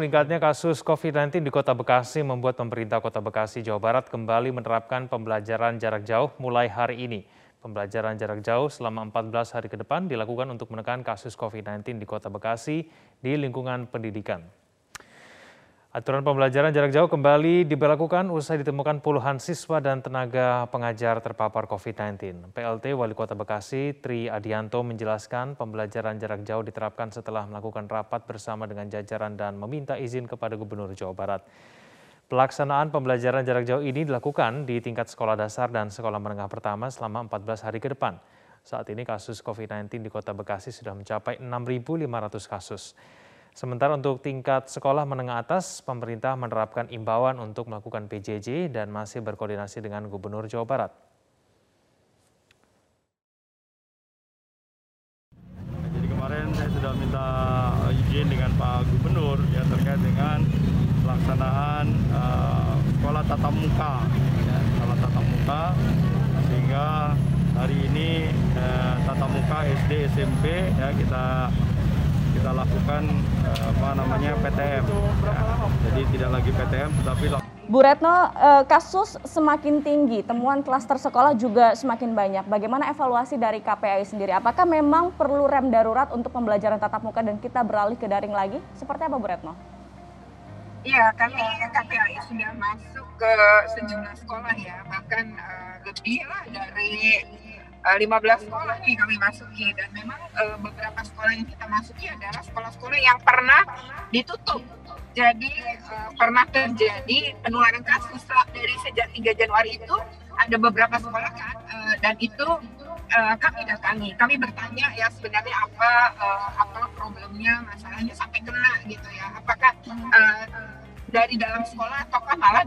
meningkatnya kasus COVID-19 di Kota Bekasi membuat pemerintah Kota Bekasi, Jawa Barat kembali menerapkan pembelajaran jarak jauh mulai hari ini. Pembelajaran jarak jauh selama 14 hari ke depan dilakukan untuk menekan kasus COVID-19 di Kota Bekasi di lingkungan pendidikan. Aturan pembelajaran jarak jauh kembali diberlakukan usai ditemukan puluhan siswa dan tenaga pengajar terpapar COVID-19. PLT Wali Kota Bekasi, Tri Adianto menjelaskan pembelajaran jarak jauh diterapkan setelah melakukan rapat bersama dengan jajaran dan meminta izin kepada Gubernur Jawa Barat. Pelaksanaan pembelajaran jarak jauh ini dilakukan di tingkat sekolah dasar dan sekolah menengah pertama selama 14 hari ke depan. Saat ini kasus COVID-19 di Kota Bekasi sudah mencapai 6.500 kasus. Sementara untuk tingkat sekolah menengah atas, pemerintah menerapkan imbauan untuk melakukan PJJ dan masih berkoordinasi dengan Gubernur Jawa Barat. Jadi kemarin saya sudah minta izin dengan Pak Gubernur ya terkait dengan pelaksanaan uh, sekolah tatap muka, ya, sekolah tatap muka sehingga hari ini uh, tatap muka SD SMP ya kita kita lakukan eh, apa namanya PTM. Ya. Jadi tidak lagi PTM tetapi Bu Retno, eh, kasus semakin tinggi, temuan klaster sekolah juga semakin banyak. Bagaimana evaluasi dari KPAI sendiri? Apakah memang perlu rem darurat untuk pembelajaran tatap muka dan kita beralih ke daring lagi? Seperti apa Bu Retno? Iya, kami KPAI sudah masuk ke sejumlah sekolah ya, bahkan uh, lebih lah dari 15 eh, sekolah nih kami masuki dan memang uh, beberapa sekolah yang kita masuki adalah sekolah-sekolah yang pernah ditutup. Jadi uh, pernah terjadi penularan kasus dari sejak 3 Januari itu ada beberapa sekolah kan uh, dan itu uh, kami datangi. Kami bertanya ya sebenarnya apa uh, apa problemnya, masalahnya sampai kena gitu ya. Apakah uh, dari dalam sekolah ataukah malah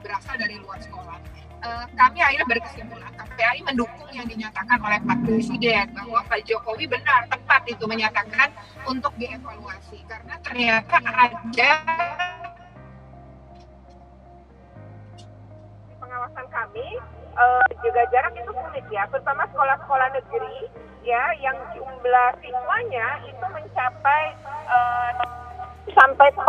berasal dari luar sekolah? Uh, kami akhirnya berkesimpulan. KPAI mendukung yang dinyatakan oleh Pak Presiden bahwa Pak Jokowi benar tepat itu menyatakan untuk dievaluasi. Karena ternyata ada pengawasan kami uh, juga jarak itu sulit ya. Terutama sekolah-sekolah negeri ya yang jumlah siswanya itu mencapai uh, sampai 40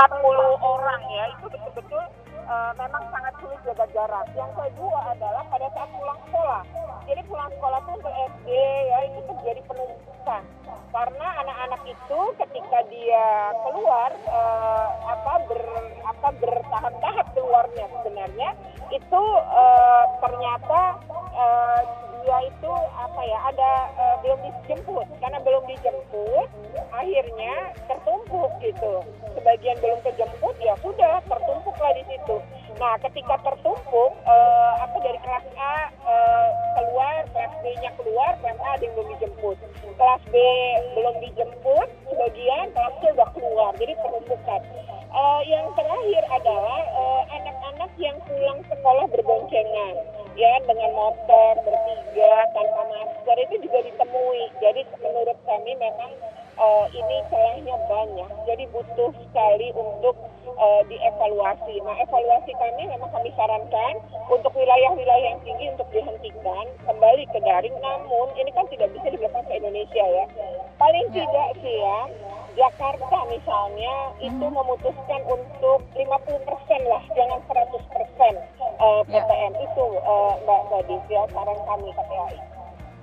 orang ya. Itu betul-betul uh, memang sangat sulit jaga jarak. Yang kedua adalah pada saat pulang sekolah. Jadi pulang sekolah itu untuk SD ya itu terjadi penumpukan karena anak-anak itu ketika dia keluar uh, apa ber apa bertahap-tahap keluarnya sebenarnya itu uh, ternyata uh, dia itu apa ya ada uh, belum dijemput karena belum dijemput akhirnya tertumpuk gitu sebagian belum kejemput ya sudah situ nah ketika tertumpuk uh, apa dari kelas A uh, keluar kelas B nya keluar kelas A ada yang belum dijemput. Kelas B belum dijemput banyak jadi butuh sekali untuk uh, dievaluasi nah evaluasi kami memang kami sarankan untuk wilayah-wilayah yang tinggi untuk dihentikan kembali ke daring namun ini kan tidak bisa dilakukan ke Indonesia ya paling ya. tidak sih ya Jakarta misalnya itu hmm. memutuskan untuk 50% lah jangan 100% uh, PTM ya. itu uh, Mbak Gadis ya saran kami KPAI.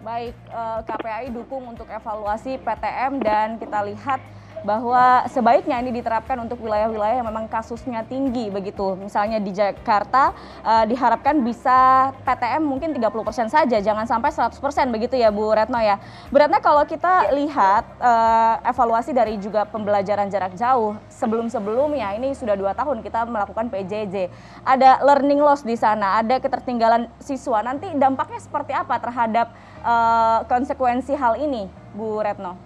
Baik, uh, eh, KPAI dukung untuk evaluasi PTM dan kita lihat bahwa sebaiknya ini diterapkan untuk wilayah-wilayah yang memang kasusnya tinggi begitu. Misalnya di Jakarta uh, diharapkan bisa PTM mungkin 30% saja, jangan sampai 100% begitu ya Bu Retno ya. Bu Retno kalau kita lihat uh, evaluasi dari juga pembelajaran jarak jauh sebelum-sebelumnya ini sudah dua tahun kita melakukan PJJ. Ada learning loss di sana, ada ketertinggalan siswa. Nanti dampaknya seperti apa terhadap uh, konsekuensi hal ini, Bu Retno?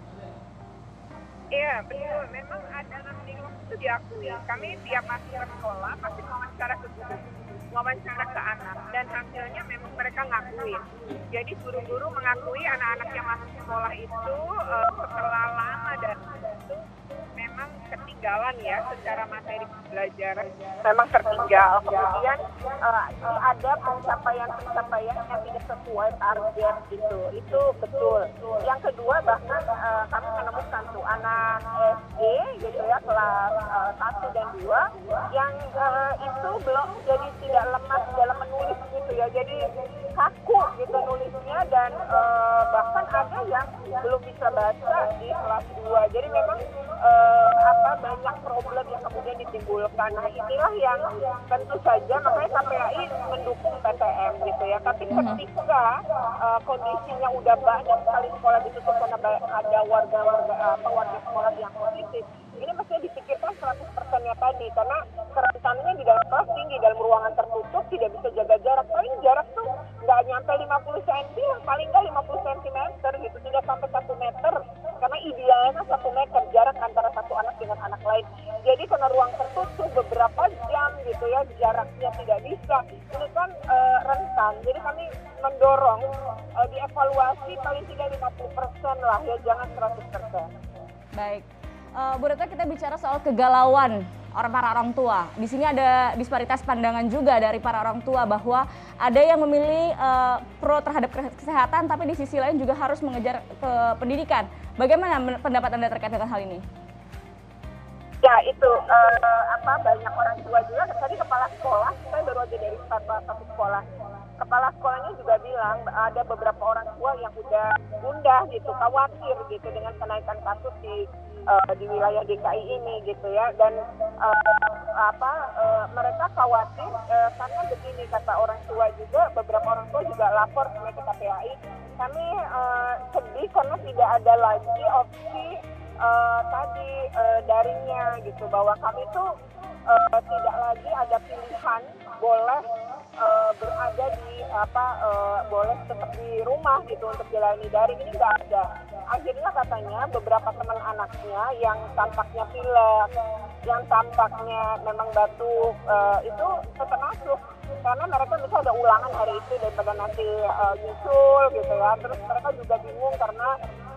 Iya betul, memang ada learning loss itu diakui. Kami tiap masuk ke sekolah pasti wawancara ke guru, wawancara ke anak, dan hasilnya memang mereka ngakuin. Jadi guru-guru mengakui anak-anak yang masuk sekolah itu uh, setelah lama dan ketinggalan ya secara materi pembelajaran. Memang tertinggal. Kemudian uh, ada pencapaian-pencapaian yang tidak sesuai target gitu. Itu betul. Yang kedua bahkan uh, kami menemukan tuh anak SD gitu ya kelas uh, 1 dan 2 yang uh, itu belum jadi tidak lemah dalam menulis gitu ya. Jadi kaku gitu nulisnya dan uh, bahkan ada yang belum bisa baca di kelas 2 jadi memang ditimbulkan nah inilah yang tentu saja makanya KPAI mendukung PTM gitu ya. Tapi ketika uh, kondisinya udah banyak sekali sekolah ditutup karena ada warga-warga apa warga sekolah yang positif ini mestinya dipikirkan 100% nya tadi. Karena kerentanannya di dalam kelas tinggi dalam ruangan tertutup tidak bisa jaga jarak. Paling jarak tuh nggak nyampe 50 cm paling nggak 50 cm gitu. Tidak sampai e, dievaluasi paling tidak 50% lah ya jangan 100% baik uh, Bu Retno kita bicara soal kegalauan orang para orang tua. Di sini ada disparitas pandangan juga dari para orang tua bahwa ada yang memilih uh, pro terhadap kesehatan, tapi di sisi lain juga harus mengejar ke pendidikan. Bagaimana pendapat anda terkait dengan hal ini? Ya itu uh, apa banyak orang tua juga. Tadi kepala sekolah saya baru aja dari satu, satu sekolah. Kepala sekolahnya juga bilang ada beberapa orang tua yang udah gundah gitu, khawatir gitu dengan kenaikan kasus di uh, di wilayah DKI ini gitu ya. Dan uh, apa uh, mereka khawatir uh, karena begini kata orang tua juga beberapa orang tua juga lapor ke KPAI kami uh, sedih karena tidak ada lagi opsi uh, tadi uh, daringnya gitu. Bahwa kami tuh uh, tidak lagi ada pilihan boleh uh, berada di apa uh, boleh tetap di rumah gitu untuk jalani daring. Ini nggak ada. Akhirnya katanya beberapa teman anaknya yang tampaknya pilek yang tampaknya memang batuk uh, itu tetap masuk. Karena mereka bisa ada ulangan hari itu daripada nanti uh, nyusul gitu ya. Terus mereka juga bingung karena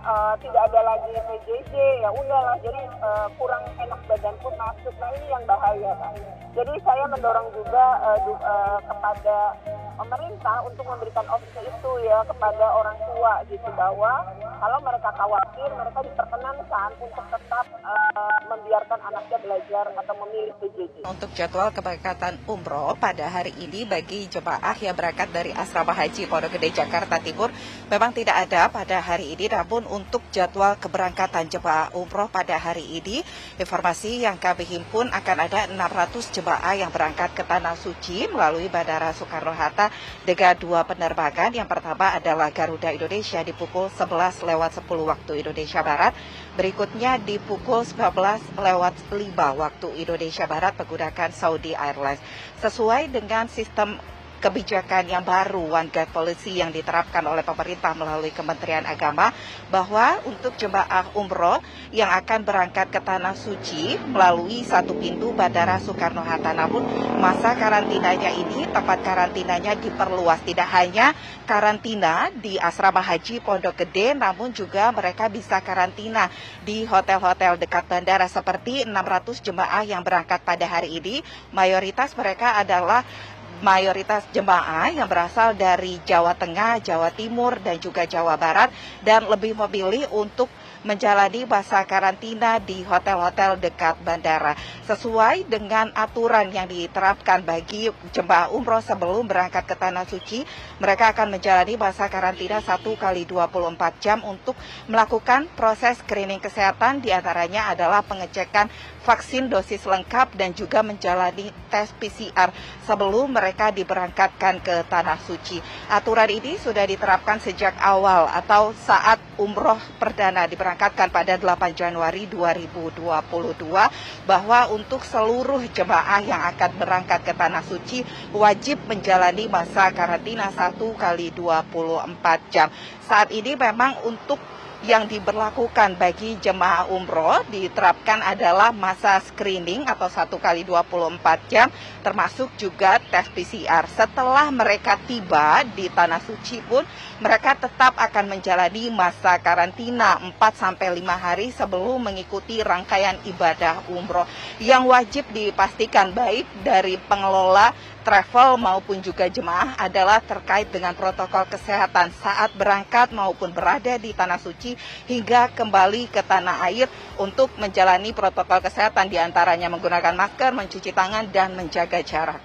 uh, tidak ada lagi PJJ ya udahlah jadi uh, kurang enak badan pun masuk. Nah ini yang bahaya kan jadi saya mendorong juga uh, uh, kepada pemerintah untuk memberikan opsi itu ya kepada orang tua gitu bahwa kalau mereka khawatir mereka diperkenankan untuk tetap uh, membiarkan anaknya belajar atau memilih PJJ. Untuk jadwal keberangkatan umroh pada hari ini bagi jemaah yang berangkat dari asrama haji Pondok Gede Jakarta Timur memang tidak ada pada hari ini namun untuk jadwal keberangkatan jemaah umroh pada hari ini informasi yang kami himpun akan ada 600 jemaah yang berangkat ke Tanah Suci melalui Bandara Soekarno-Hatta dengan dua penerbangan. Yang pertama adalah Garuda Indonesia di pukul 11 lewat 10 waktu Indonesia Barat. Berikutnya di pukul 19 lewat 5 waktu Indonesia Barat menggunakan Saudi Airlines. Sesuai dengan sistem kebijakan yang baru One Guide Policy yang diterapkan oleh pemerintah melalui Kementerian Agama bahwa untuk jemaah umroh yang akan berangkat ke Tanah Suci melalui satu pintu Bandara Soekarno-Hatta. Namun masa karantinanya ini tempat karantinanya diperluas. Tidak hanya karantina di asrama haji Pondok Gede namun juga mereka bisa karantina di hotel-hotel dekat bandara. Seperti 600 jemaah yang berangkat pada hari ini mayoritas mereka adalah mayoritas jemaah yang berasal dari Jawa Tengah, Jawa Timur, dan juga Jawa Barat dan lebih memilih untuk menjalani masa karantina di hotel-hotel dekat bandara. Sesuai dengan aturan yang diterapkan bagi jemaah umroh sebelum berangkat ke Tanah Suci, mereka akan menjalani masa karantina 1 kali 24 jam untuk melakukan proses screening kesehatan di antaranya adalah pengecekan vaksin dosis lengkap dan juga menjalani tes PCR sebelum mereka diberangkatkan ke Tanah Suci. Aturan ini sudah diterapkan sejak awal atau saat umroh perdana diberangkatkan pada 8 Januari 2022 bahwa untuk seluruh jemaah yang akan berangkat ke Tanah Suci wajib menjalani masa karantina 1 kali 24 jam. Saat ini memang untuk yang diberlakukan bagi jemaah umroh diterapkan adalah masa screening atau satu kali 24 jam termasuk juga tes PCR. Setelah mereka tiba di Tanah Suci pun mereka tetap akan menjalani masa karantina 4 sampai 5 hari sebelum mengikuti rangkaian ibadah umroh yang wajib dipastikan baik dari pengelola travel maupun juga jemaah adalah terkait dengan protokol kesehatan saat berangkat maupun berada di tanah suci hingga kembali ke tanah air untuk menjalani protokol kesehatan di antaranya menggunakan masker, mencuci tangan, dan menjaga jarak.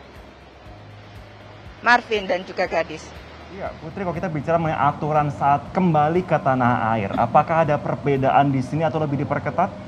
Marvin dan juga gadis. Iya, Putri, kalau kita bicara mengenai aturan saat kembali ke tanah air, apakah ada perbedaan di sini atau lebih diperketat?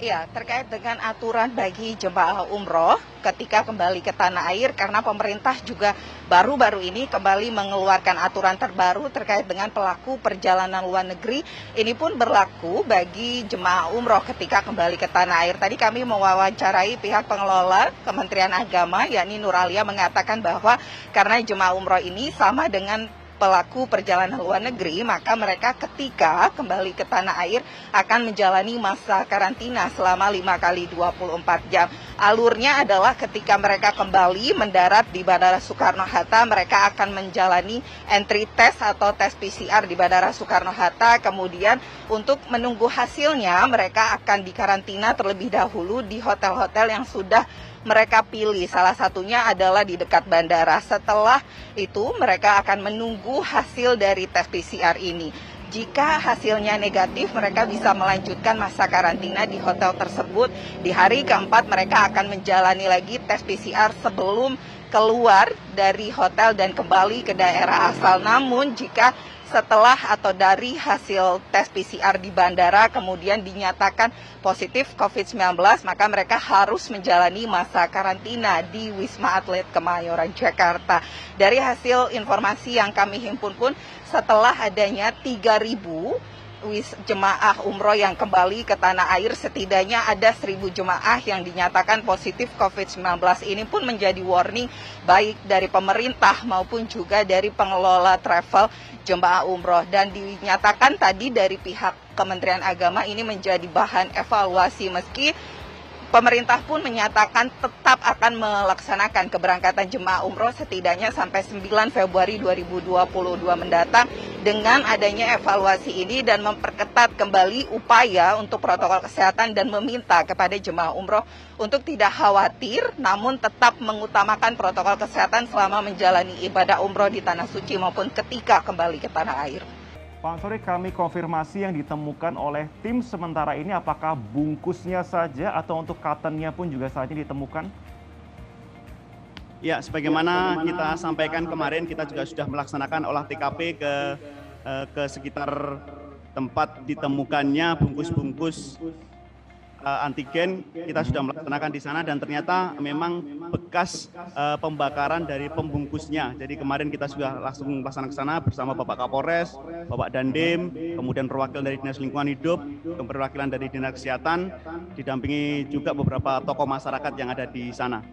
Iya, terkait dengan aturan bagi jemaah umroh ketika kembali ke tanah air karena pemerintah juga baru-baru ini kembali mengeluarkan aturan terbaru terkait dengan pelaku perjalanan luar negeri. Ini pun berlaku bagi jemaah umroh ketika kembali ke tanah air. Tadi kami mewawancarai pihak pengelola Kementerian Agama yakni Nur Alia mengatakan bahwa karena jemaah umroh ini sama dengan pelaku perjalanan luar negeri, maka mereka ketika kembali ke tanah air akan menjalani masa karantina selama 5 kali 24 jam. Alurnya adalah ketika mereka kembali mendarat di Bandara Soekarno-Hatta, mereka akan menjalani entry test atau tes PCR di Bandara Soekarno-Hatta. Kemudian untuk menunggu hasilnya, mereka akan dikarantina terlebih dahulu di hotel-hotel yang sudah mereka pilih. Salah satunya adalah di dekat bandara. Setelah itu mereka akan menunggu hasil dari tes PCR ini. Jika hasilnya negatif, mereka bisa melanjutkan masa karantina di hotel tersebut. Di hari keempat, mereka akan menjalani lagi tes PCR sebelum keluar dari hotel dan kembali ke daerah asal. Namun, jika setelah atau dari hasil tes PCR di bandara kemudian dinyatakan positif COVID-19, maka mereka harus menjalani masa karantina di Wisma Atlet Kemayoran, Jakarta. Dari hasil informasi yang kami himpun pun, setelah adanya 3.000 wis jemaah umroh yang kembali ke tanah air setidaknya ada 1000 jemaah yang dinyatakan positif COVID-19 ini pun menjadi warning baik dari pemerintah maupun juga dari pengelola travel jemaah umroh. Dan dinyatakan tadi dari pihak Kementerian Agama ini menjadi bahan evaluasi. Meski Pemerintah pun menyatakan tetap akan melaksanakan keberangkatan jemaah umroh setidaknya sampai 9 Februari 2022 mendatang dengan adanya evaluasi ini dan memperketat kembali upaya untuk protokol kesehatan dan meminta kepada jemaah umroh untuk tidak khawatir namun tetap mengutamakan protokol kesehatan selama menjalani ibadah umroh di tanah suci maupun ketika kembali ke tanah air. Pak Ansori, kami konfirmasi yang ditemukan oleh tim sementara ini apakah bungkusnya saja atau untuk cottonnya pun juga saja ditemukan? Ya, sebagaimana kita sampaikan kemarin, kita juga sudah melaksanakan olah TKP ke eh, ke sekitar tempat ditemukannya bungkus-bungkus uh, antigen kita sudah melaksanakan di sana dan ternyata memang bekas uh, pembakaran dari pembungkusnya. Jadi kemarin kita sudah langsung melaksanakan ke sana bersama Bapak Kapolres, Bapak Dandim, kemudian perwakilan dari Dinas Lingkungan Hidup, perwakilan dari Dinas Kesehatan, didampingi juga beberapa tokoh masyarakat yang ada di sana.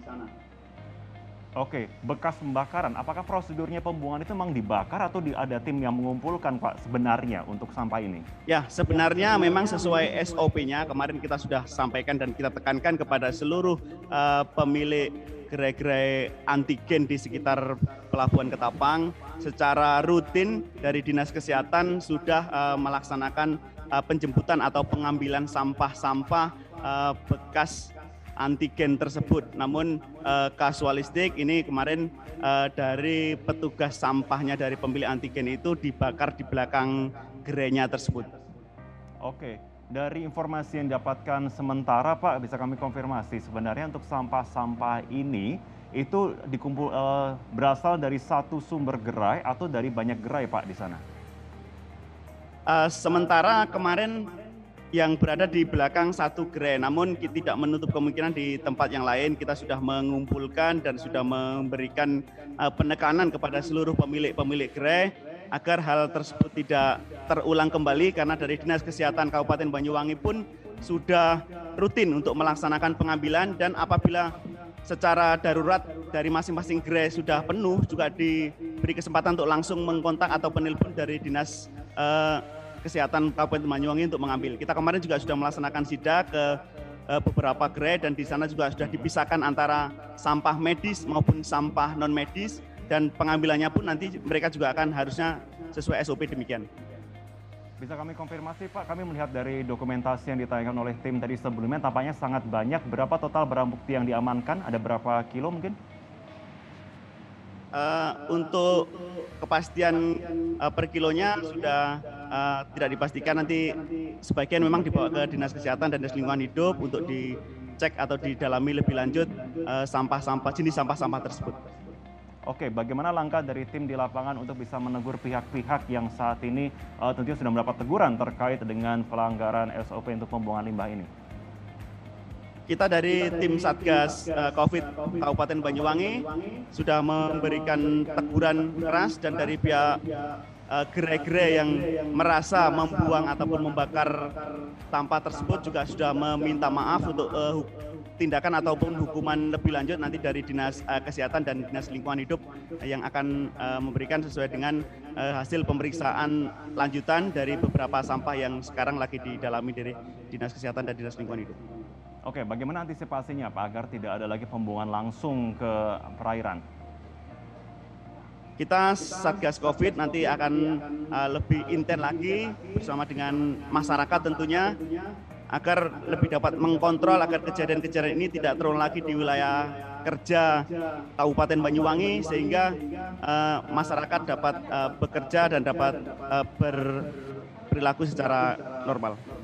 Oke, bekas pembakaran. Apakah prosedurnya pembuangan itu memang dibakar atau di, ada tim yang mengumpulkan Pak sebenarnya untuk sampah ini? Ya, sebenarnya memang sesuai SOP-nya. Kemarin kita sudah sampaikan dan kita tekankan kepada seluruh uh, pemilik gerai-gerai antigen di sekitar Pelabuhan Ketapang secara rutin dari Dinas Kesehatan sudah uh, melaksanakan uh, penjemputan atau pengambilan sampah-sampah uh, bekas antigen tersebut. Namun uh, kasualistik ini kemarin uh, dari petugas sampahnya dari pemilik antigen itu dibakar di belakang gerainya tersebut. Oke, dari informasi yang dapatkan sementara Pak bisa kami konfirmasi sebenarnya untuk sampah-sampah ini itu dikumpul uh, berasal dari satu sumber gerai atau dari banyak gerai Pak di sana? Uh, sementara kemarin yang berada di belakang satu gerai. Namun tidak menutup kemungkinan di tempat yang lain kita sudah mengumpulkan dan sudah memberikan uh, penekanan kepada seluruh pemilik-pemilik gerai agar hal tersebut tidak terulang kembali karena dari Dinas Kesehatan Kabupaten Banyuwangi pun sudah rutin untuk melaksanakan pengambilan dan apabila secara darurat dari masing-masing gerai sudah penuh juga diberi kesempatan untuk langsung mengkontak atau penelpon dari Dinas uh, Kesehatan Kabupaten Banyuwangi untuk mengambil. Kita kemarin juga sudah melaksanakan sidak ke uh, beberapa gerai dan di sana juga sudah dipisahkan antara sampah medis maupun sampah non medis dan pengambilannya pun nanti mereka juga akan harusnya sesuai SOP demikian. Bisa kami konfirmasi Pak, kami melihat dari dokumentasi yang ditayangkan oleh tim tadi sebelumnya tampaknya sangat banyak. Berapa total barang bukti yang diamankan? Ada berapa kilo mungkin? Uh, untuk kepastian uh, per kilonya sudah uh, tidak dipastikan nanti sebagian memang dibawa ke dinas kesehatan dan dinas lingkungan hidup untuk dicek atau didalami lebih lanjut sampah-sampah uh, jenis sampah-sampah tersebut. Oke, bagaimana langkah dari tim di lapangan untuk bisa menegur pihak-pihak yang saat ini uh, tentunya sudah mendapat teguran terkait dengan pelanggaran SOP untuk pembuangan limbah ini? kita dari tim Satgas uh, COVID Kabupaten Banyuwangi sudah memberikan teguran keras dan dari pihak gerai-gerai yang merasa membuang ataupun membakar sampah tersebut juga sudah meminta maaf untuk uh, tindakan ataupun hukuman lebih lanjut nanti dari dinas uh, kesehatan dan dinas lingkungan hidup yang akan uh, memberikan sesuai dengan uh, hasil pemeriksaan lanjutan dari beberapa sampah yang sekarang lagi didalami dari dinas kesehatan dan dinas lingkungan hidup. Oke, bagaimana antisipasinya Pak agar tidak ada lagi pembuangan langsung ke perairan? Kita Satgas Covid nanti akan uh, lebih intens lagi bersama dengan masyarakat tentunya agar lebih dapat mengkontrol agar kejadian-kejadian ini tidak terulang lagi di wilayah kerja Kabupaten Banyuwangi sehingga uh, masyarakat dapat uh, bekerja dan dapat uh, berperilaku secara normal.